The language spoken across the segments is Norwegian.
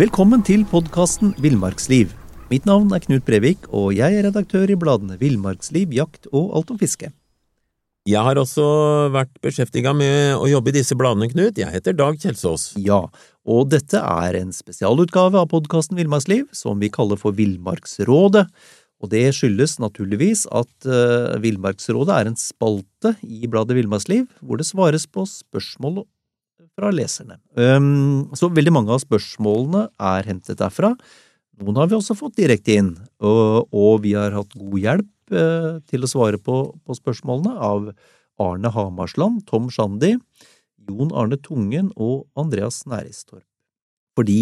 Velkommen til podkasten Villmarksliv. Mitt navn er Knut Brevik, og jeg er redaktør i bladene Villmarksliv, Jakt og Alt om fiske. Jeg har også vært beskjeftiga med å jobbe i disse bladene, Knut. Jeg heter Dag Kjelsås. Ja, og dette er en spesialutgave av podkasten Villmarksliv, som vi kaller for Villmarksrådet. Og det skyldes naturligvis at uh, Villmarksrådet er en spalte i bladet Villmarksliv, hvor det svares på spørsmål fra leserne. Så veldig mange av spørsmålene er hentet derfra. Noen har vi også fått direkte inn, og, vi har hatt god hjelp uh, til å svare på, spørsmålene av Arne Hamarsland, Tom Shandi, Jon Arne Tungen og Andreas Næristorp. Fordi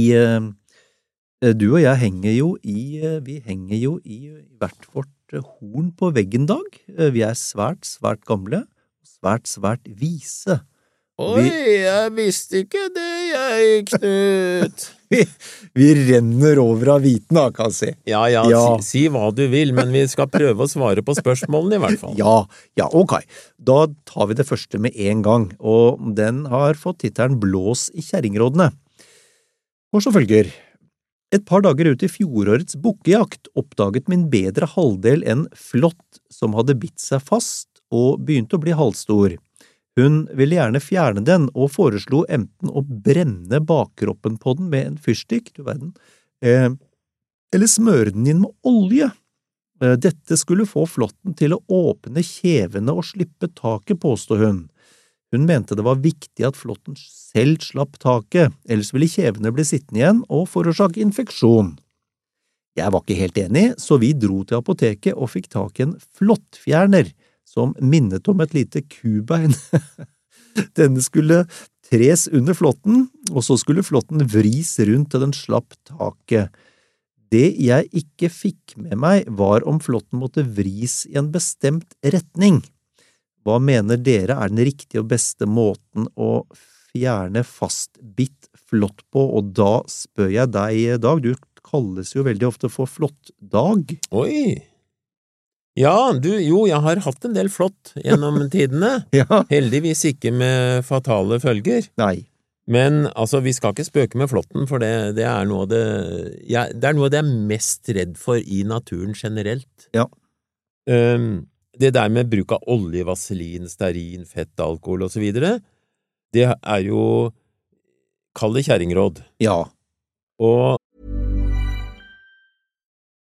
Eh, du og jeg henger jo i eh, Vi henger jo i hvert vårt horn på veggen, Dag. Vi er svært, svært gamle svært, svært vise. Oi, jeg visste ikke det, jeg, Knut. vi, vi, renner over av viten, da, kan jeg si. Ja, ja, ja. Si, si, hva du vil, men vi skal prøve å svare på spørsmålene, i hvert fall. Ja, ja, ok. Da tar vi det første med en gang, og den har fått tittelen Blås i kjerringrådene. Og så følger et par dager ut i fjorårets bukkejakt oppdaget min bedre halvdel en flått som hadde bitt seg fast og begynte å bli halvstor. Hun ville gjerne fjerne den og foreslo enten å brenne bakkroppen på den med en fyrstikk, du verden, eh, eller smøre den inn med olje. Eh, dette skulle få flåtten til å åpne kjevene og slippe taket, påstod hun. Hun mente det var viktig at flåtten selv slapp taket, ellers ville kjevene bli sittende igjen og forårsake infeksjon. Jeg var ikke helt enig, så vi dro til apoteket og fikk tak i en flåttfjerner som minnet om et lite kubein. Denne skulle tres under flåtten, og så skulle flåtten vris rundt til den slapp taket. Det jeg ikke fikk med meg, var om flåtten måtte vris i en bestemt retning. Hva mener dere er den riktige og beste måten å fjerne fastbitt flått på, og da spør jeg deg, Dag, du kalles jo veldig ofte for Flåttdag. Oi! Ja, du, jo, jeg har hatt en del flått gjennom tidene. ja. Heldigvis ikke med fatale følger. Nei. Men altså, vi skal ikke spøke med flåtten, for det, det, er noe av det jeg, Det er noe av det jeg er mest redd for i naturen generelt. Ja. Um, det der med bruk av olje, vaselin, stearin, fett, alkohol videre, det er jo Kall det kjerringråd. Ja. Og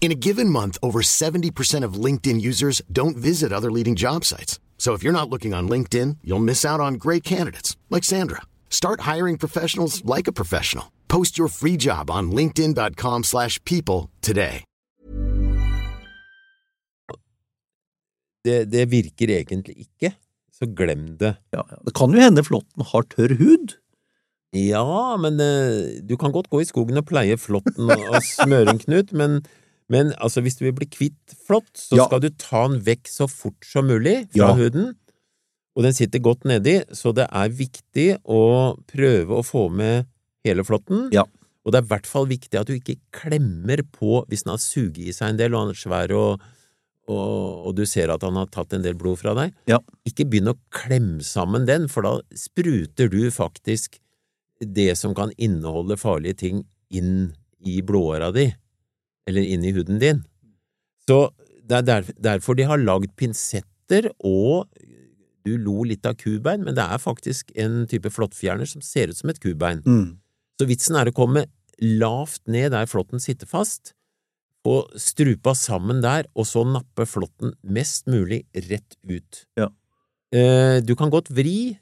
In a given month, over 70% of LinkedIn users don't visit other leading job sites. So if you're not looking on LinkedIn, you'll miss out on great candidates like Sandra. Start hiring professionals like a professional. Post your free job on linkedin.com/people today. det, det virker egentlig ikke, så glem det. Ja, det kan jo hende flåtten har tørr hud. Ja, men uh, du kan godt gå i skogen og pleie flåtten og, og smøre en knut, men, men altså, hvis du vil bli kvitt flått, så Ja. skal du ta den vekk så fort som mulig fra Ja. huden, og den sitter godt nedi, så det er viktig å prøve å få med hele flåtten. Ja. Og det er i hvert fall viktig at du ikke klemmer på hvis den har suget i seg en del og han er svær og, og, og du ser at han har tatt en del blod fra deg. Ja. Ikke begynn å klemme sammen den, for da spruter du faktisk det som kan inneholde farlige ting inn i blodåra di, eller inn i huden din. Så det er derfor de har lagd pinsetter, og du lo litt av kubein, men det er faktisk en type flåttfjerner som ser ut som et kubein. Mm. Så vitsen er å komme lavt ned der flåtten sitter fast, få strupa sammen der, og så nappe flåtten mest mulig rett ut. Ja. Eh, du kan godt vri,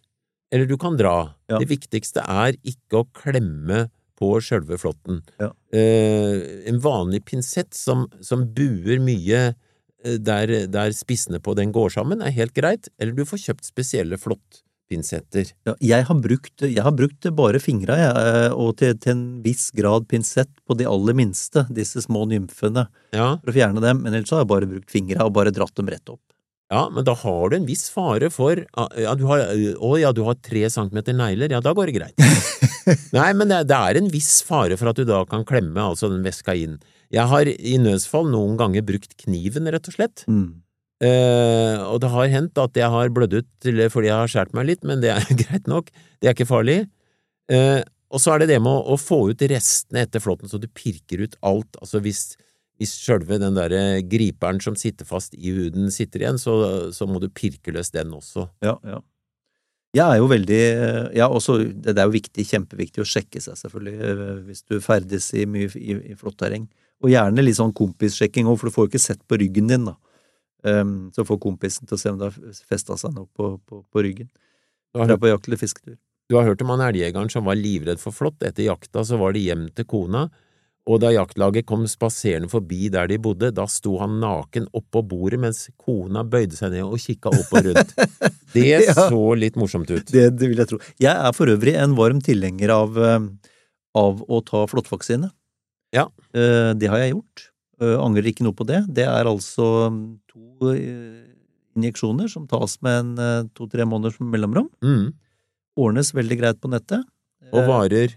eller du kan dra. Ja. Det viktigste er ikke å klemme på sjølve flåtten. Ja. Eh, en vanlig pinsett som, som buer mye eh, der, der spissene på den går sammen, er helt greit, eller du får kjøpt spesielle pinsetter. Ja, jeg, har brukt, jeg har brukt bare fingra, jeg, eh, og til, til, en viss grad pinsett på de aller minste, disse små nymfene, Ja, for å fjerne dem, men ellers har jeg bare brukt fingra og bare dratt dem rett opp. Ja, men da har du en viss fare for ja, du har, Å ja, du har tre centimeter negler, ja, da går det greit. Nei, men det, det er en viss fare for at du da kan klemme altså den veska inn. Jeg har i nødsfall noen ganger brukt kniven, rett og slett. Mm. Eh, og det har hendt at jeg har blødd ut fordi jeg har skåret meg litt, men det er greit nok. Det er ikke farlig. Eh, og så er det det med å, å få ut restene etter flåtten, så du pirker ut alt. Altså hvis, hvis sjølve den der griperen som sitter fast i huden sitter igjen, så, så må du pirke løs den også. Ja, ja. Jeg er jo veldig ja, også, Det er jo viktig, kjempeviktig å sjekke seg, selvfølgelig, øh, hvis du ferdes i mye i, i flott terreng. Og gjerne litt sånn kompissjekking òg, for du får jo ikke sett på ryggen din, da. Um, så får kompisen til å se om det har festa seg noe på, på, på ryggen. Du har, på jakt eller fisketur. du har hørt om han elgjegeren som var livredd for flått. Etter jakta så var det hjem til kona, og da jaktlaget kom spaserende forbi der de bodde, da sto han naken oppå bordet mens kona bøyde seg ned og kikka opp og rundt. Det Ja. så litt morsomt ut. Det, det vil jeg tro. Jeg er for øvrig en varm tilhenger av, um, av å ta flåttvaksine. Ja. Eh, Det har jeg gjort. Eh, Angrer ikke noe på det. Det er altså um, to eh, injeksjoner som tas med en eh, to-tre måneders mellomrom. Mm. Ordnes veldig greit på nettet. Og Eh, varer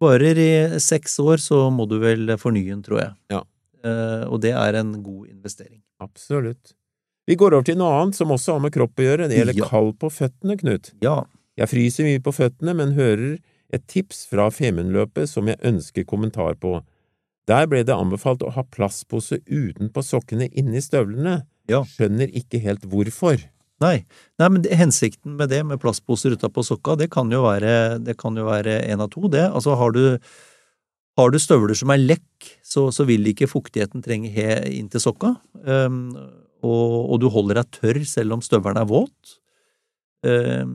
Varer i seks år, så må du vel fornye den, tror jeg. Ja. Eh, og det er en god investering. Absolutt. Vi går over til noe annet som også har med kropp å gjøre. Det gjelder Ja. kald på føttene, Knut. Ja. Jeg fryser mye på føttene, men hører et tips fra Femundløpet som jeg ønsker kommentar på. Der ble det anbefalt å ha plastpose utenpå sokkene inni støvlene. Ja. Skjønner ikke helt hvorfor. Nei. Nei, men hensikten med det, med plastposer utapå sokka, det kan jo være det kan jo være en av to, det. Altså, har du, har du støvler som er lekk, så, så vil ikke fuktigheten trenge he inn til sokka. Um, og, og du holder deg tørr selv om støvelen er våt. Um,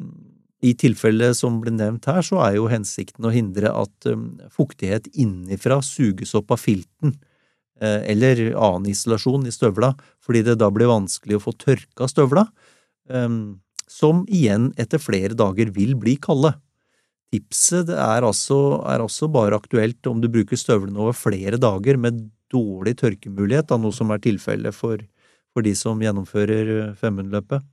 I tilfellet som ble nevnt her, så er jo hensikten å hindre at um, fuktighet innifra suges opp av filten eh, eller annen isolasjon i støvla, fordi det da blir vanskelig å få tørka støvla, som igjen etter flere dager vil bli kalde. Tipset er altså, er altså bare aktuelt om du bruker støvlene over flere dager med dårlig tørkemulighet, da, noe som er tilfellet for, for de som gjennomfører eh, femhundreløpet.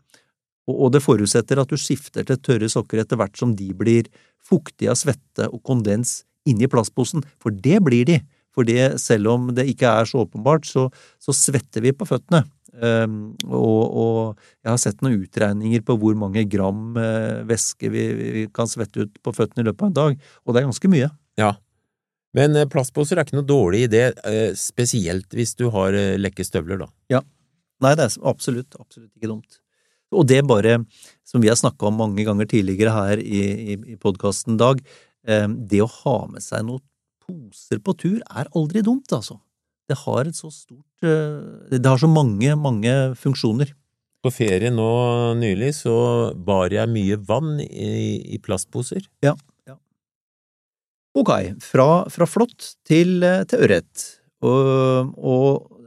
Og, og det forutsetter at du skifter til tørre sokker etter hvert som de blir fuktige av svette og kondens inni plastposen, for det blir de. For selv om det ikke er så åpenbart, så, så svetter vi på føttene. Um, og, og jeg har sett noen utregninger på hvor mange gram eh, væske vi, vi kan svette ut på føttene i løpet av en dag, og det er ganske mye. Ja. Men eh, plastposer er ikke noe dårlig idé, eh, spesielt hvis du har eh, lekke støvler, da. Nei, det er absolutt, absolutt ikke dumt. Og det bare, som vi har snakka om mange ganger tidligere her i, i, i podkasten, Dag, eh, det å ha med seg noen poser på tur er aldri dumt, altså. Det har et så stort eh, Det har så mange, mange funksjoner. På ferie nå nylig så bar jeg mye vann i, i plastposer. Ok, fra, fra flått til, eh, til ørret. Og, og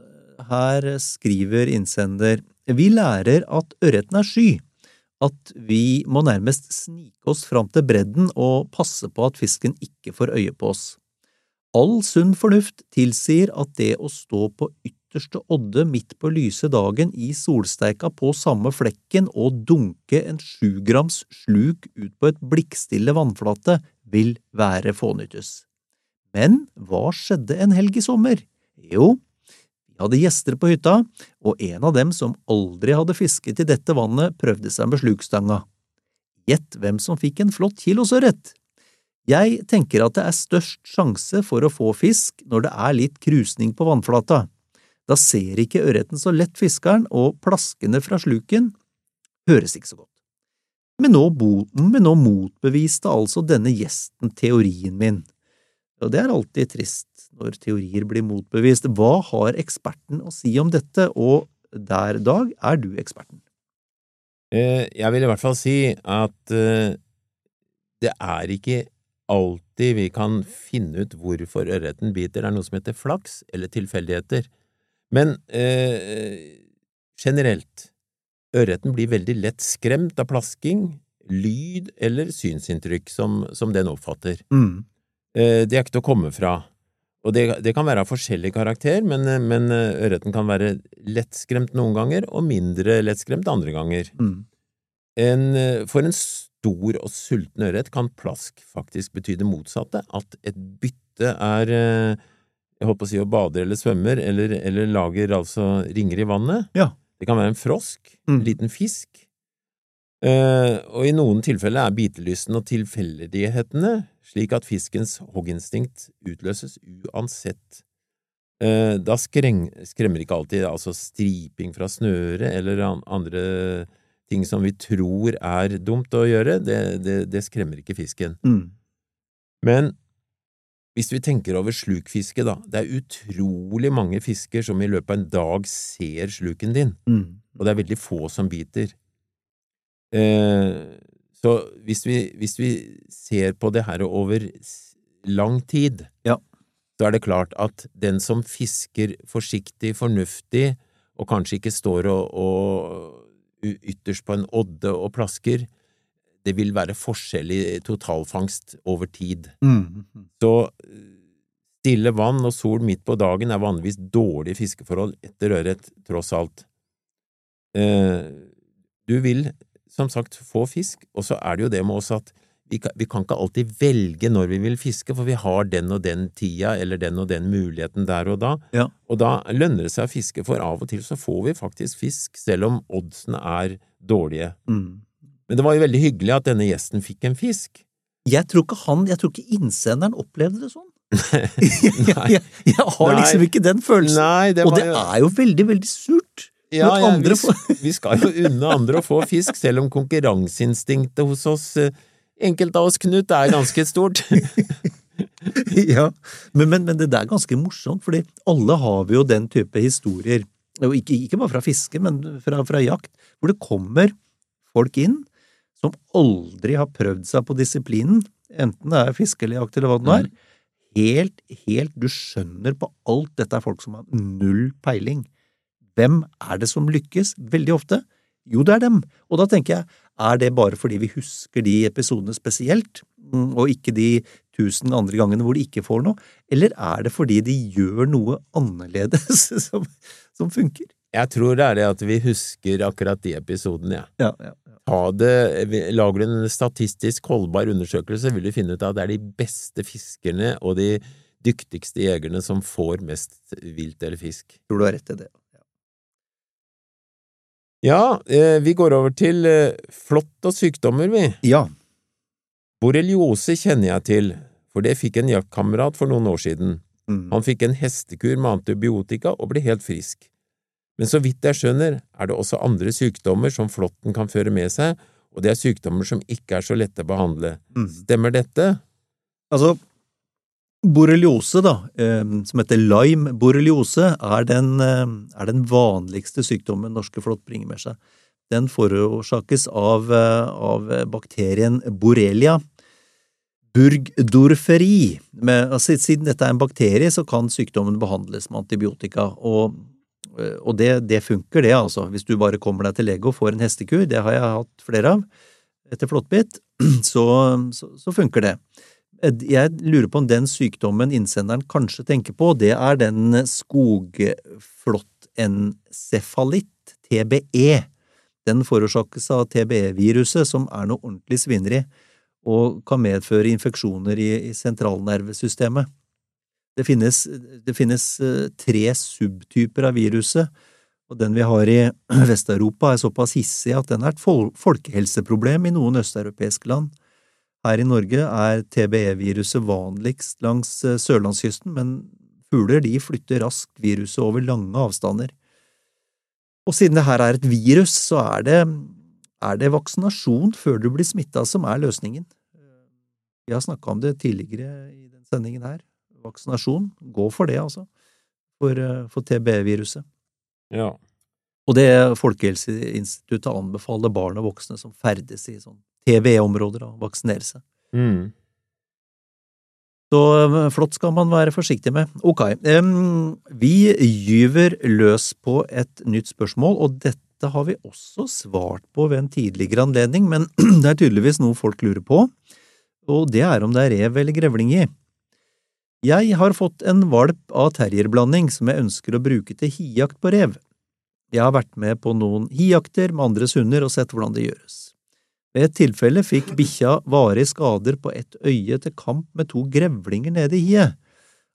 her skriver innsender Vi lærer at ørreten er sky. At vi må nærmest snike oss fram til bredden og passe på at fisken ikke får øye på oss. All sunn fornuft tilsier at det å stå på ytterste odde midt på lyse dagen i solsteika på samme flekken og dunke en sjugrams sluk ut på et blikkstille vannflate vil være fånyttes. Men hva skjedde en helg i sommer? Jo, vi hadde gjester på hytta, og en av dem som aldri hadde fisket i dette vannet, prøvde seg med slukstanga. Gjett hvem som fikk en flott kilosørret? Jeg tenker at det er størst sjanse for å få fisk når det er litt krusning på vannflata. Da ser ikke ørreten så lett fiskeren, og plaskene fra sluken høres ikke så godt. Men nå, men nå motbeviste altså denne gjesten teorien min. Og det er alltid trist når teorier blir motbevist. Hva har eksperten å si om dette, og der, Dag, er du eksperten? Eh, Jeg vil i hvert fall si at eh, det er ikke alltid vi kan finne ut hvorfor ørreten biter. Det er noe som heter flaks eller tilfeldigheter. Men eh, generelt, ørreten blir veldig lett skremt av plasking lyd eller synsinntrykk som, som den oppfatter. Mm. Eh, det er ikke til å komme fra. Og det, det kan være av forskjellig karakter, men, men ørreten kan være lettskremt noen ganger og mindre lettskremt andre ganger. Mm. En, for en stor og sulten ørret kan plask faktisk bety det motsatte, at et bytte er jeg holdt på å si å bader eller svømmer, eller, eller lager altså ringer i vannet. Ja. Det kan være en frosk, Mm. en liten fisk, eh, og i noen tilfeller er bitelysten og tilfeldighetene slik at fiskens hogginstinkt utløses uansett. Eh, da skreng, skremmer ikke alltid altså striping fra snøret eller an, andre ting som vi tror er dumt å gjøre, det, det, det skremmer ikke fisken. Mm. Men hvis vi tenker over slukfiske, da, det er utrolig mange fisker som i løpet av en dag ser sluken din, Mm. og det er veldig få som biter. Eh, så hvis vi, hvis vi ser på det her over lang tid, Ja. så er det klart at den som fisker forsiktig, fornuftig, og kanskje ikke står og, og ytterst på en odde og plasker, det vil være forskjell i totalfangst over tid. Mm. Så eh, stille vann og sol midt på dagen er vanligvis dårlige fiskeforhold etter ørret, tross alt. Eh, du vil som sagt få fisk, og så er det jo det med oss at vi kan, vi kan ikke alltid velge når vi vil fiske, for vi har den og den tida eller den og den muligheten der og da, Ja. og da lønner det seg å fiske, for av og til så får vi faktisk fisk, selv om oddsene er dårlige. Mm. Men det var jo veldig hyggelig at denne gjesten fikk en fisk. Jeg tror ikke han, jeg tror ikke innsenderen opplevde det sånn. jeg, jeg, har Nei. liksom ikke den følelsen. Nei, det Og det jo er jo veldig, veldig surt. Ja, ja vi, vi skal jo unne andre å få fisk, selv om konkurranseinstinktet hos oss, eh, enkelte av oss, Knut, er ganske stort. ja, men, men, men det er ganske morsomt, fordi alle har vi jo den type historier, ikke, ikke bare fra fiske, men fra, fra jakt, hvor det kommer folk inn som aldri har prøvd seg på disiplinen, enten det er fiske eller jakt eller hva det nå er. Helt, helt, du skjønner på alt dette er folk som har null peiling. Hvem er det som lykkes veldig ofte? Jo, det er dem. Og da tenker jeg, er det bare fordi vi husker de episodene spesielt, mm, og ikke de tusen andre gangene hvor de ikke får noe, eller er det fordi de gjør noe annerledes som, som funker? Jeg tror det er det at vi husker akkurat de episodene, jeg. Ja, ja, ja. Ta det, lager du en statistisk holdbar undersøkelse, vil du finne ut at det er de beste fiskerne og de dyktigste jegerne som får mest vilt eller fisk. Tror du har rett i det. Ja, eh, vi går over til eh, flått og sykdommer, vi. Ja, Borreliose kjenner jeg til, for det fikk en jaktkamerat for noen år siden. mm. Han fikk en hestekur med antibiotika og ble helt frisk. Men så vidt jeg skjønner, er det også andre sykdommer som flåtten kan føre med seg, og det er sykdommer som ikke er så lette å behandle. Mm. Stemmer dette? Altså, borreliose, da, eh, som heter Lyme borreliose, er den, eh, er den vanligste sykdommen norske flått bringer med seg. Den forårsakes av, eh, av bakterien borrelia burgdorferi. Men, altså, siden dette er en bakterie, så kan sykdommen behandles med antibiotika, og, og det, det funker, det, altså. Hvis du bare kommer deg til lege og får en hestekur, det har jeg hatt flere av etter flåttbitt, så, så, så funker det. Jeg lurer på om den sykdommen innsenderen kanskje tenker på, det er den skogflåttencefalitt, TBE. Den forårsakes av TBE-viruset, som er noe ordentlig svineri, og kan medføre infeksjoner i, i sentralnervesystemet. Det finnes, det finnes eh, tre subtyper av viruset, og den vi har i Vest-Europa er såpass hissig at den er et folkehelseproblem i noen østeuropeiske land. Her i Norge er TBE-viruset vanligst langs eh, sørlandskysten, men fugler de flytter raskt viruset over lange avstander. Og siden det her er et virus, så er det, er det vaksinasjon før du blir smitta som er løsningen. Vi har snakka om det tidligere i den sendingen her. Vaksinasjon, gå for det, altså, for, eh, for TBE-viruset. Ja. Og det Folkehelseinstituttet anbefaler barn og voksne som ferdes i sånn TBE-områder, og vaksinere seg. Mm. Så eh, flott skal man være forsiktig med. Ok, um, vi gyver løs på et nytt spørsmål, og dette har vi også svart på ved en tidligere anledning, men det er tydeligvis noe folk lurer på, og det er om det er rev eller grevling i. Jeg har fått en valp av terrierblanding som jeg ønsker å bruke til hijakt på rev. Jeg har vært med på noen hijakter med andres hunder og sett hvordan det gjøres. Ved et tilfelle fikk bikkja varige skader på ett øye til kamp med to grevlinger nede i hiet.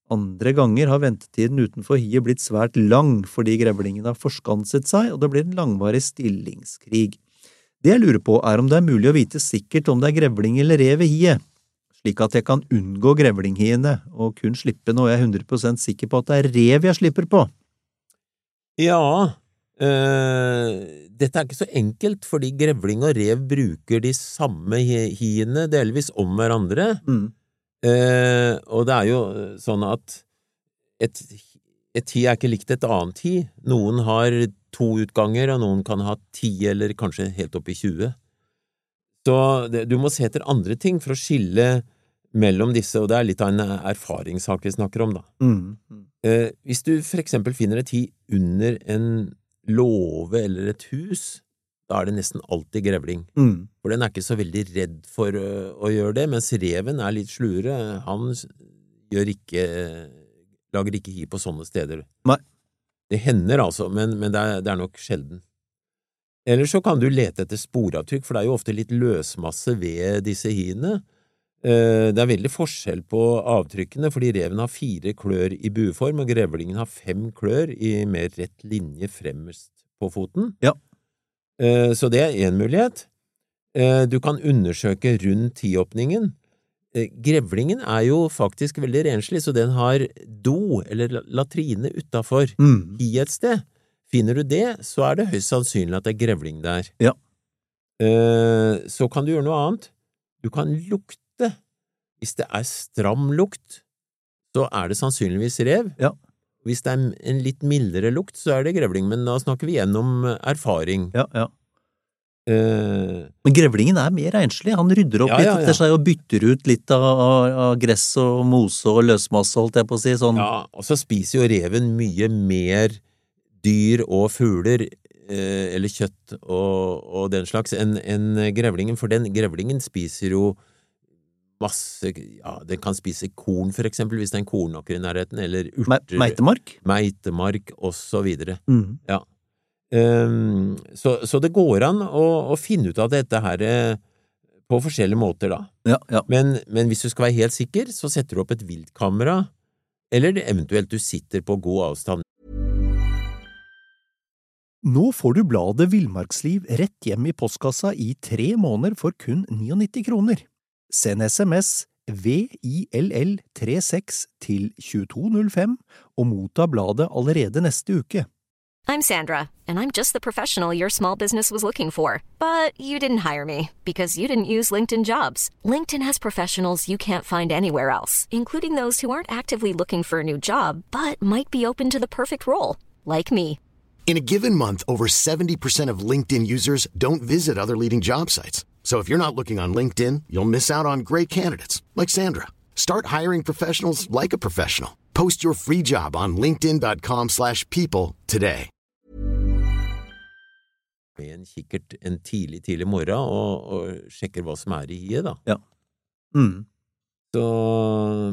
Andre ganger har ventetiden utenfor hiet blitt svært lang fordi grevlingene har forskanset seg og det blir en langvarig stillingskrig. Det jeg lurer på er om det er mulig å vite sikkert om det er grevling eller rev i hiet, slik at jeg kan unngå grevlinghiene og kun slippe når jeg er 100% sikker på at det er rev jeg slipper på. Ja, øh, dette er ikke så enkelt, fordi grevling og rev bruker de samme hiene delvis om hverandre. Mm. Eh, og det er jo sånn at et, et hi er ikke likt et annet hi. Noen har to utganger, og noen kan ha ti eller kanskje helt opp i 20. Så det, du må se etter andre ting for å skille mellom disse, og det er litt av en erfaringssak vi snakker om, da. Mm. Eh, hvis du for eksempel finner et hi under en låve eller et hus, da er det nesten alltid grevling. Mm. For den er ikke så veldig redd for å gjøre det, mens reven er litt sluere. Han gjør ikke lager ikke hi på sånne steder. Nei. Det hender altså, men, men det, er, det er nok sjelden. Eller så kan du lete etter sporavtrykk, for det er jo ofte litt løsmasse ved disse hiene. Eh, Det er veldig forskjell på avtrykkene, fordi reven har fire klør i bueform, og grevlingen har fem klør i mer rett linje fremst på foten. Ja. Eh, Så det er én mulighet. Eh, Du kan undersøke rundt tiåpningen. Grevlingen er jo faktisk veldig renslig, så den har do, eller latrine, utafor Mm. i et sted. Finner du det, så er det høyst sannsynlig at det er grevling der. Ja. Så kan du gjøre noe annet. Du kan lukte. Hvis det er stram lukt, så er det sannsynligvis rev. Ja. Hvis det er en litt mildere lukt, så er det grevling, men da snakker vi gjennom erfaring. Ja, ja. Uh, Men grevlingen er mer renslig. Han rydder opp Ja, litt etter seg og bytter ut litt av, av, av gress og mose og løsmasse, holdt jeg på å si. Sånn. Ja, og så spiser jo reven mye mer dyr og fugler, eh, eller kjøtt og, og den slags, enn en grevlingen, for den grevlingen spiser jo masse Ja, den kan spise korn, for eksempel, hvis det er en kornåker i nærheten, eller urter, Meitemark. meitemark, og så videre. Mm. Ehm, så, så det går an å, å finne ut av dette her eh, på forskjellige måter, da. Ja, ja. Men, men hvis du skal være helt sikker, så setter du opp et viltkamera, eller eventuelt du sitter på god avstand. Nå får du bladet Villmarksliv rett hjem i postkassa i tre måneder for kun 99 kroner. Send SMS VILL36 til 2205 og motta bladet allerede neste uke. I'm Sandra, and I'm just the professional your small business was looking for. But you didn't hire me because you didn't use LinkedIn jobs. LinkedIn has professionals you can't find anywhere else, including those who aren't actively looking for a new job but might be open to the perfect role, like me. In a given month, over 70% of LinkedIn users don't visit other leading job sites. So if you're not looking on LinkedIn, you'll miss out on great candidates like Sandra. Start hiring professionals like a professional. Post your free job on linkedin.com/people today. med en kikkert en tidlig, tidlig morgen og, og sjekker hva som er i hiet, da. Mm. Så,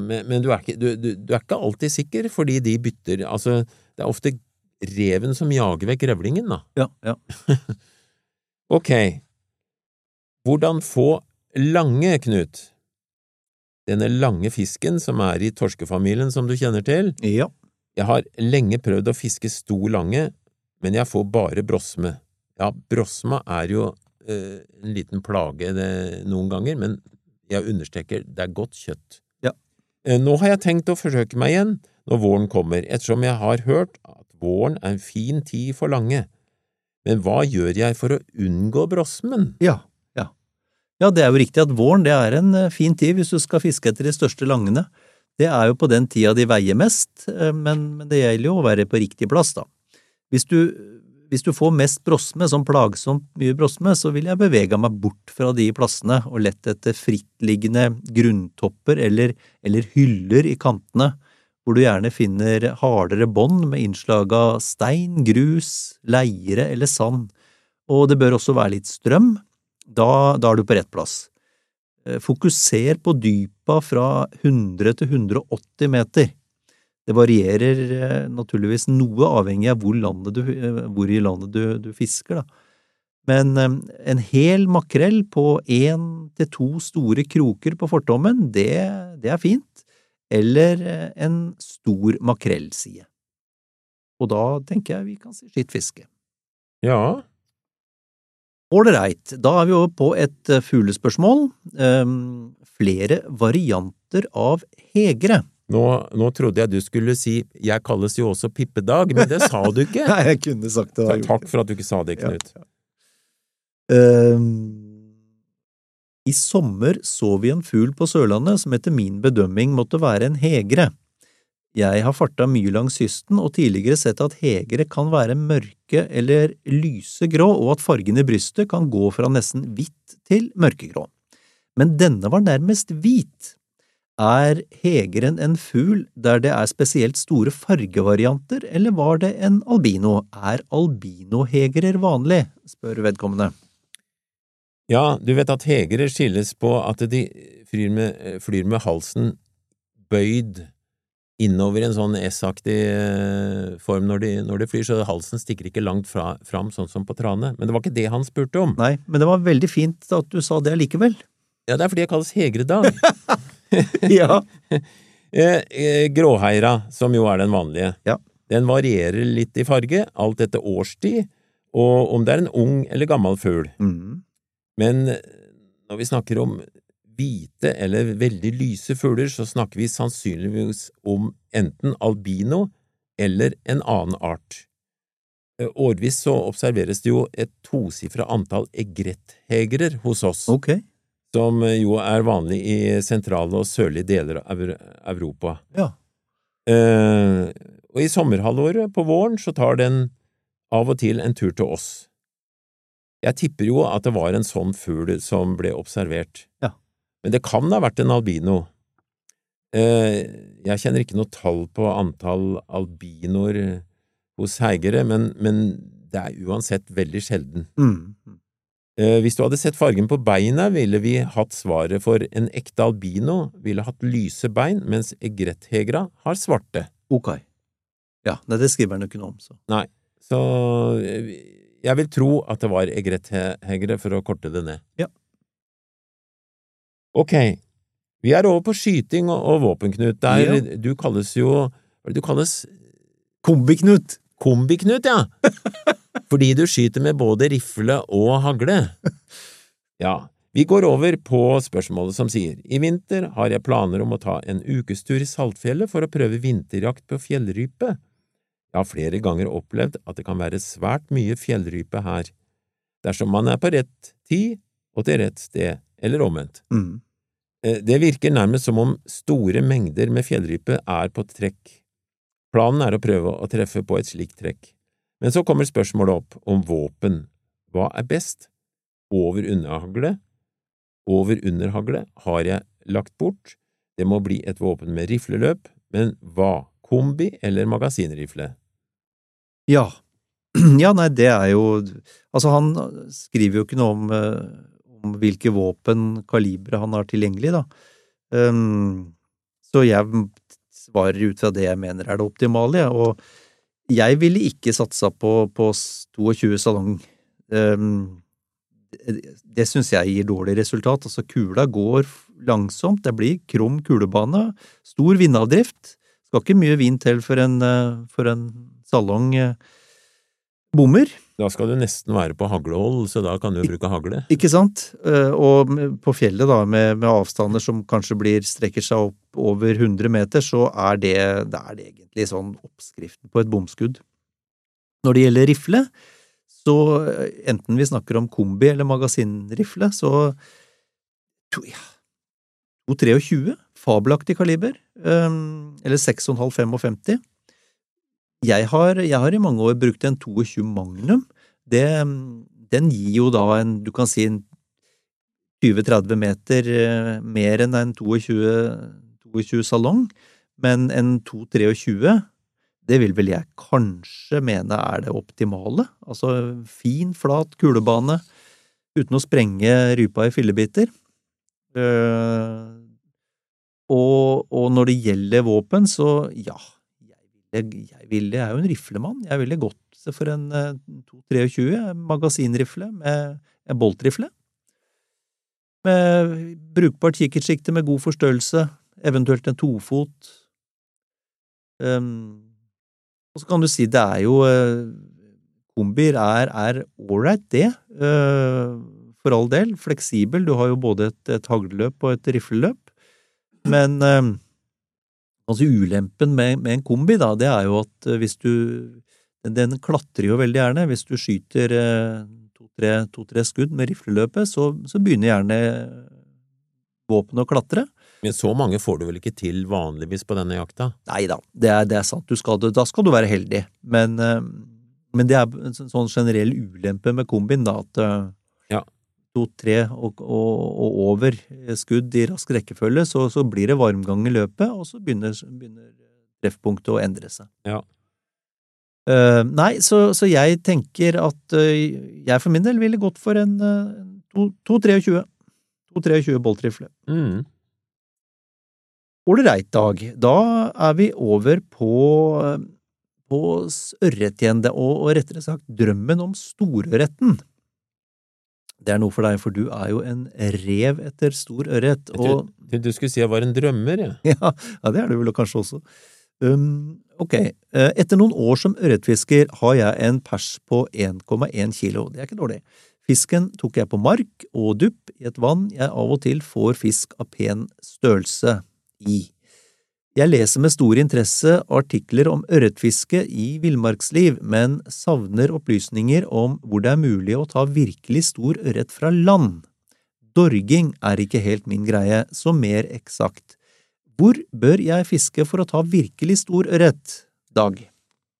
men men du, er ikke, du, du, du er ikke alltid sikker, fordi de bytter Altså, det er ofte reven som jager vekk revlingen, da. Ja, ja. Ok, hvordan få lange, Knut? Denne lange fisken som er i torskefamilien, som du kjenner til. Ja. Jeg har lenge prøvd å fiske stor lange, men jeg får bare brosme. Ja, brosma er jo eh, en liten plage det, noen ganger, men jeg understreker, det er godt kjøtt. Ja. Eh, nå har jeg tenkt å forsøke meg igjen når våren kommer, ettersom jeg har hørt at våren er en fin tid for lange. Men hva gjør jeg for å unngå brosmen? Ja, ja. Det er jo riktig at våren det er en eh, fin tid hvis du skal fiske etter de største langene. Det er jo på den tida de veier mest, eh, men, men det gjelder jo å være på riktig plass, da. Hvis du, hvis du får mest brosme, sånn plagsomt mye brosme, så vil jeg bevege meg bort fra de plassene og lette etter frittliggende grunntopper eller, eller hyller i kantene, hvor du gjerne finner hardere bånd med innslag av stein, grus, leire eller sand. og det bør også være litt strøm. Da, da er du på rett plass. Eh, Fokuser på dypa fra 100 til 180 meter. Det varierer eh, naturligvis noe avhengig av hvor, landet du, eh, hvor i landet du, du fisker, da. Men en hel makrell på én til to store kroker på fortommen, det, det er fint. Eller en stor makrellside. Og da tenker jeg vi kan si skitt fiske. Ja, Ålreit, da er vi over på et eh, fuglespørsmål. Um, flere varianter av hegere. nå, nå trodde jeg du skulle si 'jeg kalles jo også Pippedag', men det sa du ikke. Nei, jeg kunne sagt det. Da. takk for at du ikke sa det, Knut. Ehm, I sommer så vi en fugl på Sørlandet som etter min bedømming måtte være en hegre. Jeg har farta mye langs kysten og tidligere sett at hegere kan være mørke eller lysegrå, og at fargen i brystet kan gå fra nesten hvitt til mørkegrå. Men denne var nærmest hvit. Er hegeren en fugl der det er spesielt store fargevarianter, eller var det en albino? Er albinohegerer vanlig? spør vedkommende. Ja, du vet at hegere skilles på at de flyr med, flyr med halsen bøyd innover i en sånn S-aktig eh, form når de, når de flyr, så halsen stikker ikke langt fra, fram, sånn som på trane. Men det var ikke det han spurte om. Nei, men det var veldig fint at du sa det allikevel. Ja, det er fordi jeg kalles hegredag. ja. Eh, eh, Gråheira, som jo er den vanlige, Ja. den varierer litt i farge, alt etter årstid, og om det er en ung eller gammel fugl. Mm. Men når vi snakker om hvite eller veldig lyse fugler, så snakker vi sannsynligvis om enten albino eller en annen art. Eh, Årvis så observeres det jo et tosifra antall egretthegrer hos oss, okay. som jo er vanlig i sentrale og sørlige deler av Europa. Ja. Eh, og i sommerhalvåret, på våren, så tar den av og til en tur til oss. Jeg tipper jo at det var en sånn fugl som ble observert. Ja. Men det kan ha vært en albino. Eh, jeg kjenner ikke noe tall på antall albinoer hos heigere, men, men det er uansett veldig sjelden. Mm. Eh, hvis du hadde sett fargen på beina, ville vi hatt svaret for en ekte albino ville hatt lyse bein, mens egretthegra har svarte. Ok. Ja, det skriver han jo ikke noe om, så. Nei, så eh, jeg vil tro at det var egretthegre, for å korte det ned. Ja. Ok, vi er over på skyting og, og våpen, Knut. Der Ja. du kalles jo Hva er det du kalles? Kombiknut! Kombi-Knut, ja! Fordi du skyter med både rifle og hagle. Ja, vi går over på spørsmålet som sier I vinter har jeg planer om å ta en ukestur i Saltfjellet for å prøve vinterjakt på fjellrype. Jeg har flere ganger opplevd at det kan være svært mye fjellrype her, dersom man er på rett tid og til rett sted, eller omvendt. Mm. Eh, Det virker nærmest som om store mengder med fjellrype er på trekk. Planen er å prøve å treffe på et slikt trekk. Men så kommer spørsmålet opp om våpen. Hva er best? Over-underhagle? Over-underhagle har jeg lagt bort. Det må bli et våpen med rifleløp, men hva? Kombi eller magasinrifle? Ja. Ja, nei, det er jo Altså, han skriver jo ikke noe eh, om hvilke våpen, kalibre, han har tilgjengelig, da. Um, så jeg svarer ut fra det jeg mener er det optimale, jeg. Og jeg ville ikke satsa på, på 22 salong. Um, det syns jeg gir dårlig resultat. Altså, kula går langsomt, det blir krum kulebane, stor vindavdrift. Skal ikke mye vind til for en, eh, for en salong eh, bommer, Da skal du nesten være på haglehold, så da kan du bruke hagle. ikke sant? Eh, Og på fjellet, da, med, med avstander som kanskje blir, strekker seg opp over 100 meter, så er det, det er det egentlig sånn oppskriften på et bomskudd. Når det gjelder rifle, så eh, enten vi snakker om kombi eller magasinrifle, så to, ja, 223, fabelaktig kaliber, eh, eller 6,5-55. Jeg har, jeg har i mange år brukt en 22 Magnum. Det, den gir jo da en, du kan si en 20-30 meter eh, mer enn en 22, 22 salong, men en 223, det vil vel jeg kanskje mene er det optimale. Altså fin, flat kulebane uten å sprenge rypa i fillebiter. Eh, og, og når det gjelder våpen, så ja, jeg jeg ville Jeg er jo en riflemann. Jeg ville gått for en eh, 223 magasinrifle med en boltrifle. Med brukbart kikkertsikte med god forstørrelse, eventuelt en tofot. Um, og så kan du si det er jo uh, Kombier er, er ålreit, det. Uh, for all del. Fleksibel. Du har jo både et, et hagleløp og et rifleløp. Men uh, altså ulempen med, med, en kombi, da, det er jo at hvis du Den klatrer jo veldig gjerne. Hvis du skyter to-tre to, skudd med rifleløpet, så, så begynner gjerne våpenet å klatre. Men så mange får du vel ikke til vanligvis på denne jakta? Nei da, det er, det er sant. Skal, da skal du være heldig. Men, eh, men, det er en sånn generell ulempe med kombin, da, at eh, ja. to-tre og, og, og, over skudd i rask rekkefølge, så, så, blir det varmgang i løpet, og så begynner, begynner treffpunktet å endre seg. Ja. Uh, nei, så, så, jeg tenker at uh, jeg for min del ville gått for en uh, 2-23. 2-23 boltrifle. Mm. Ålreit, Dag. Da er vi over på, på ørret igjen, og, og rettere sagt drømmen om storørreten. Det er noe for deg, for du er jo en rev etter stor ørret. Og... Du, du skulle si jeg var en drømmer, jeg. Ja. ja, det er du vel kanskje også. Um, ok, eh, etter noen år som ørretfisker har jeg en pers på 1,1 kilo. Det er ikke dårlig. Fisken tok jeg på mark og dupp i et vann jeg av og til får fisk av pen størrelse i. Jeg leser med stor interesse artikler om ørretfiske i villmarksliv, men savner opplysninger om hvor det er mulig å ta virkelig stor ørret fra land. Dorging er ikke helt min greie, så mer eksakt. Hvor bør jeg fiske for å ta virkelig stor ørret, Dag?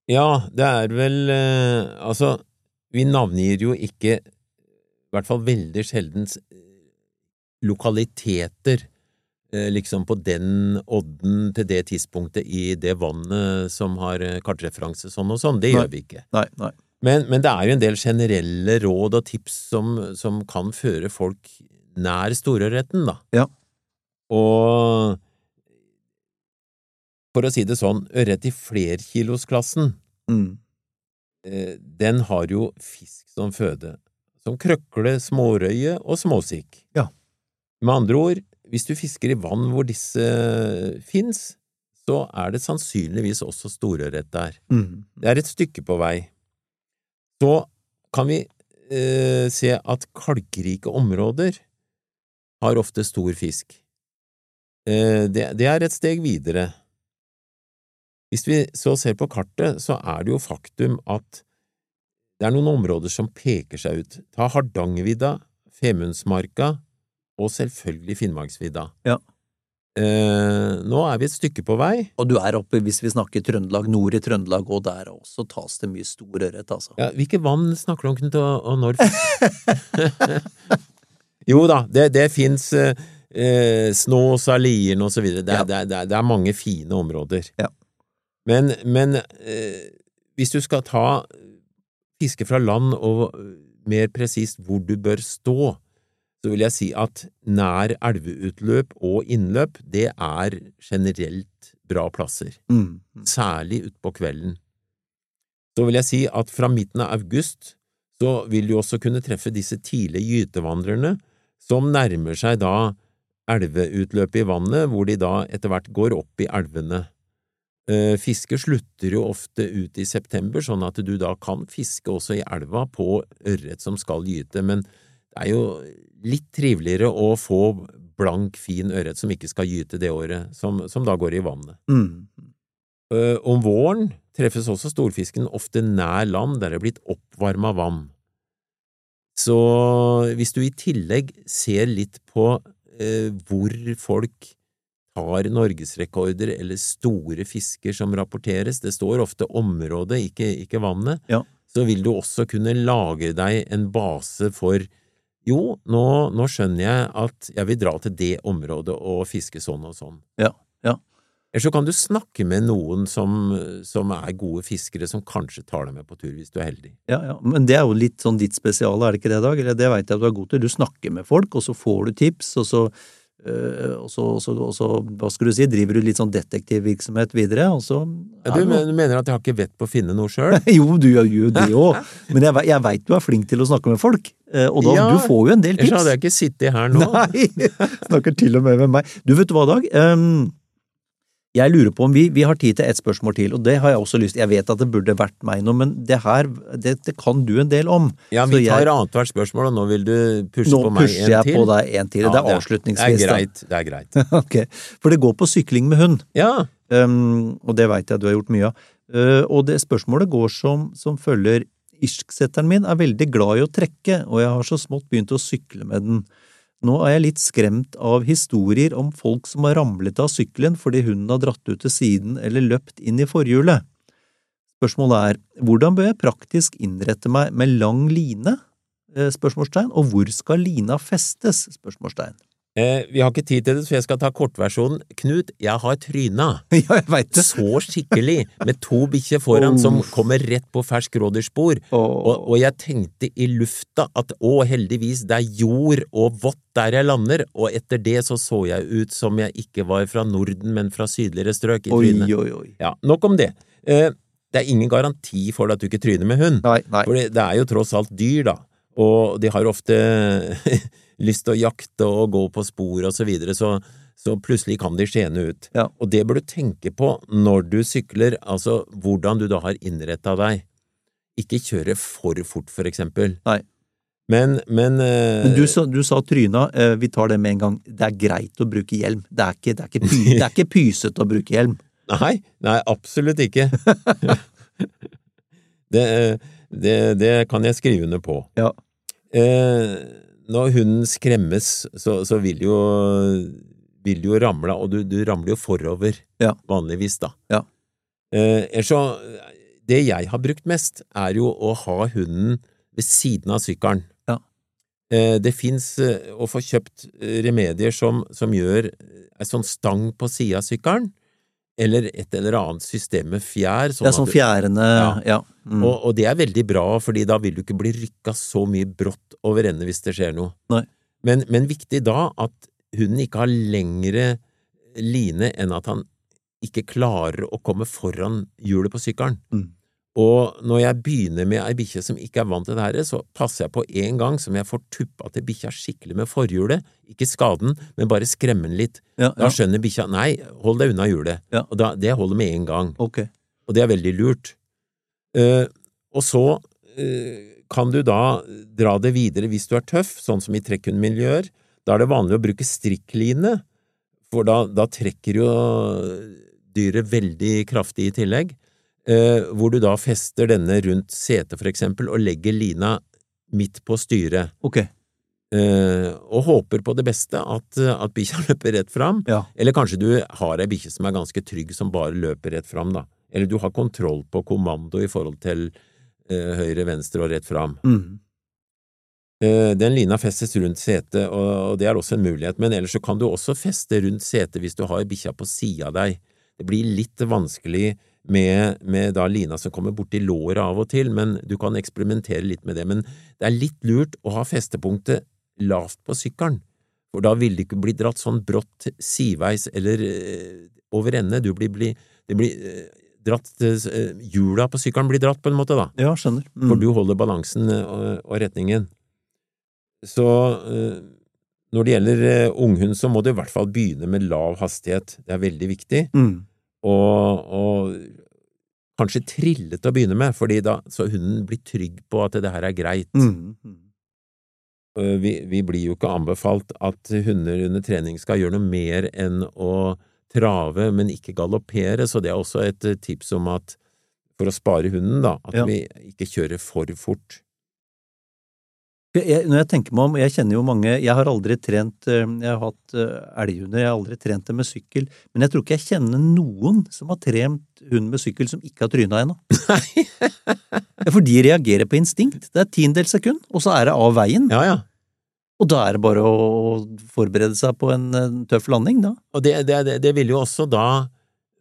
Ja, det er vel eh, Altså, vi navngir jo ikke, i hvert fall veldig sjeldens, lokaliteter Eh, liksom på den odden til det tidspunktet i det vannet som har eh, kartreferanse sånn og sånn. Det nei, gjør vi ikke. Nei, nei. Men, men, det er jo en del generelle råd og tips som, som kan føre folk nær storørreten, da. Ja. Og for å si det sånn, ørret i flerkilosklassen, mm. eh, den har jo fisk som føde, som krøkle, smårøye og småsikk. Ja. Med andre ord, hvis du fisker i vann hvor disse fins, så er det sannsynligvis også storørret der. Mm. Det er et stykke på vei. Så kan vi eh, se at kalkrike områder har ofte stor fisk. Eh, det, det er et steg videre. Hvis vi så ser på kartet, så er det jo faktum at det er noen områder som peker seg ut. Ta Hardangervidda, Femundsmarka, og selvfølgelig Finnmarksvidda. Ja. Eh, nå er vi et stykke på vei. Og du er oppe, hvis vi snakker Trøndelag, nord i Trøndelag, og der også tas det mye stor ørret, altså. Ja, hvilke vann snakker du om, Knut, og når? jo da, det, det fins eh, eh, Snåsa, Lieren og så videre. Det, ja. det, det, det, er mange fine områder. Ja. Men, men eh, hvis du skal ta fiske fra land, og mer presist hvor du bør stå, så vil jeg si at nær elveutløp og innløp, det er generelt bra plasser. Mm. Særlig utpå kvelden. Så vil jeg si at fra midten av august så vil du også kunne treffe disse tidlige gytevandrerne som nærmer seg da elveutløpet i vannet, hvor de da etter hvert går opp i elvene. Eh, fiske slutter jo ofte ut i september, sånn at du da kan fiske også i elva på ørret som skal gyte, men det er jo litt triveligere å få blank, fin ørret som ikke skal gyte det året, som, som da går i vannet. Mm. Uh, om våren treffes også storfisken ofte nær land der det er blitt oppvarma vann. Så hvis du i tillegg ser litt på uh, hvor folk har norgesrekorder eller store fisker som rapporteres, det står ofte området, ikke, ikke vannet, ja. så vil du også kunne lage deg en base for jo, nå, nå, skjønner jeg at jeg vil dra til det området og fiske sånn og sånn. Ja, ja. Eller så kan du snakke med noen som, som er gode fiskere, som kanskje tar deg med på tur, hvis du er heldig. Ja, ja, Men det er jo litt sånn ditt spesiale, er det ikke det, Dag? Eller det veit jeg at du er god til. Du snakker med folk, og så får du tips, og så, og så, og så, hva skal du si, driver du litt sånn detektivvirksomhet videre, og så Ja, du men, du, mener at jeg har ikke vett på å finne noe sjøl? Jo, du gjør jo det òg, men jeg, jeg veit du er flink til å snakke med folk, eh, og da Ja, du får jo en del Ellers tips. hadde jeg ikke sittet her nå. Nei! Snakker til og med med meg. Du, vet du hva, Dag? Ehm, jeg lurer på om vi, vi har tid til ett spørsmål til, og det har jeg også lyst til. Jeg vet at det burde vært meg nå, men det her, det, det kan du en del om. Ja, vi tar annethvert spørsmål, og nå vil du pushe på meg en til? Nå pusher jeg på deg en til. Ja, det er avslutningsvis, Det er greit. Det er greit. da. Ok, For det går på sykling med hund, Ja. Um, og det veit jeg du har gjort mye av. Uh, og det spørsmålet går som, som følger Irsksetteren min er veldig glad i å trekke, og jeg har så smått begynt å sykle med den. Nå er jeg litt skremt av historier om folk som har ramlet av sykkelen fordi hunden har dratt ut til siden eller løpt inn i forhjulet. Spørsmålet er, hvordan bør jeg praktisk innrette meg med lang line? Eh, Spørsmålstegn. Og hvor skal lina festes? Spørsmålstegn. Eh, vi har ikke tid til det, så jeg skal ta kortversjonen. Knut, jeg har tryna. Ja, jeg vet det. Så skikkelig, med to bikkjer foran som kommer rett på fersk rådyrspor. Og, og jeg tenkte i lufta at å, heldigvis, det er jord og vått der jeg lander, og etter det så så jeg ut som jeg ikke var fra Norden, men fra sydligere strøk i Oi, trynet. oi, oi. Ja, nok om det. Eh, det er ingen garanti for at du ikke tryner med hund. Nei, nei. For det, det er jo tross alt dyr, da, og de har ofte lyst til å jakte og gå på spor og så videre, så, så plutselig kan de skjene ut. Ja. Og det bør du tenke på når du sykler, altså hvordan du da har innretta deg. Ikke kjøre for fort, for eksempel. Nei. Men, men, eh, Men du, sa- du sa tryna, eh, vi tar det med en gang. Det er greit å bruke hjelm. Det er ikke, det er ikke, py, det er ikke pysete å bruke hjelm. Nei, nei, absolutt ikke. det, det, det kan jeg skrive under på. Ja. Eh, når hunden skremmes, så, så vil jo vil jo ramle, og du, du ramler jo forover, Ja. vanligvis, da. Ja. Eh, så Det jeg har brukt mest, er jo å ha hunden ved siden av sykkelen. Ja. Eh, det fins eh, å få kjøpt eh, remedier som, som gjør ei sånn stang på sida av sykkelen, eller et eller annet system med fjær. Det er sånn fjærende Ja. Ja. Mm. og, og det er veldig bra, fordi da vil du ikke bli rykka så mye brått over ende hvis det skjer noe. Men, men viktig da at hunden ikke har lengre line enn at han ikke klarer å komme foran hjulet på sykkelen. Mm. Og når jeg begynner med ei bikkje som ikke er vant til det her, så passer jeg på en gang som jeg får tuppa til bikkja skikkelig med forhjulet, ikke skaden, men bare skremme den litt. ja, Da skjønner bikkja nei, hold deg unna hjulet. Ja. Og da, det holder med en gang Ok. og det er veldig lurt. Uh, og så uh, kan du da dra det videre hvis du er tøff, sånn som i trekkhundmiljøer. Da er det vanlig å bruke strikkline, for da, da trekker jo dyret veldig kraftig i tillegg. Eh, hvor du da fester denne rundt setet, for eksempel, og legger lina midt på styret. Ok. Eh, og håper på det beste, at, at bikkja løper rett fram. Ja. Eller kanskje du har ei bikkje som er ganske trygg, som bare løper rett fram, da. Eller du har kontroll på kommando i forhold til eh, høyre, venstre og rett fram. Mm. Eh, den lina festes rundt setet, og, og det er også en mulighet, men ellers så kan du også feste rundt setet hvis du har bikkja på sida av deg. Det blir litt vanskelig med, med da lina som kommer borti låret av og til, men du kan eksperimentere litt med det. Men det er litt lurt å ha festepunktet lavt på sykkelen, for da vil det ikke bli dratt sånn brått sideveis eller eh, over ende. Du blir, blir, det blir eh, dratt eh, Hjula på sykkelen blir dratt, på en måte, da Ja, skjønner. Mm. for du holder balansen eh, og, retningen. Så når det gjelder unghund, så må du i hvert fall begynne med lav hastighet. Det er veldig viktig. Mm. Og, og kanskje trille til å begynne med, fordi da, så hunden blir trygg på at det her er greit. Mm. Mm. Eh, Vi, vi blir jo ikke anbefalt at hunder under trening skal gjøre noe mer enn å trave, men ikke galoppere, så det er også et eh, tips om at for å spare hunden, da, at Ja. vi ikke kjører for fort. Jeg, når jeg tenker meg om, jeg kjenner jo mange Jeg har aldri trent eh, Jeg har hatt eh, elghunder, jeg har aldri trent dem med sykkel, men jeg tror ikke jeg kjenner noen som har trent hund med sykkel som ikke har tryna ennå. For de reagerer på instinkt. Det er tiendedels sekund, og så er det av veien. Ja, ja. Og da er det bare å forberede seg på en, en tøff landing, da. Og det, det, det, det vil jo også da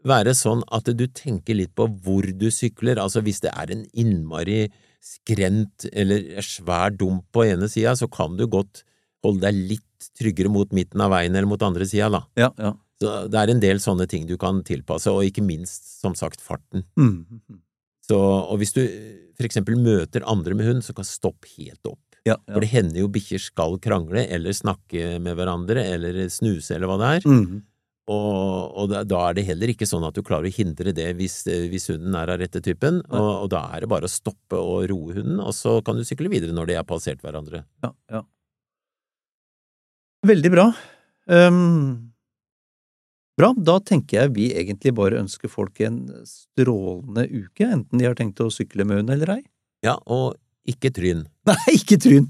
være sånn at du tenker litt på hvor du sykler, altså hvis det er en innmari skrent eller svær dump på ene sida, så kan du godt holde deg litt tryggere mot midten av veien eller mot andre sida, da. Ja, ja. Så det er en del sånne ting du kan tilpasse, og ikke minst, som sagt, farten. Mm. Så, og hvis du for eksempel møter andre med hund, så kan stopp helt opp. Ja, For det hender jo bikkjer skal krangle, eller snakke med hverandre, eller snuse, eller hva det er. Mm. Og, og da, da er det heller ikke sånn at du klarer å hindre det hvis, hvis hunden er av rette typen, og, og da er det bare å stoppe og roe hunden, og så kan du sykle videre når de har passert hverandre. Ja, ja. Veldig bra. Um, bra, da tenker jeg vi egentlig bare ønsker folk en strålende uke, enten de har tenkt å sykle med hund eller ei. Ja, og ikke tryn. Nei, ikke tryn!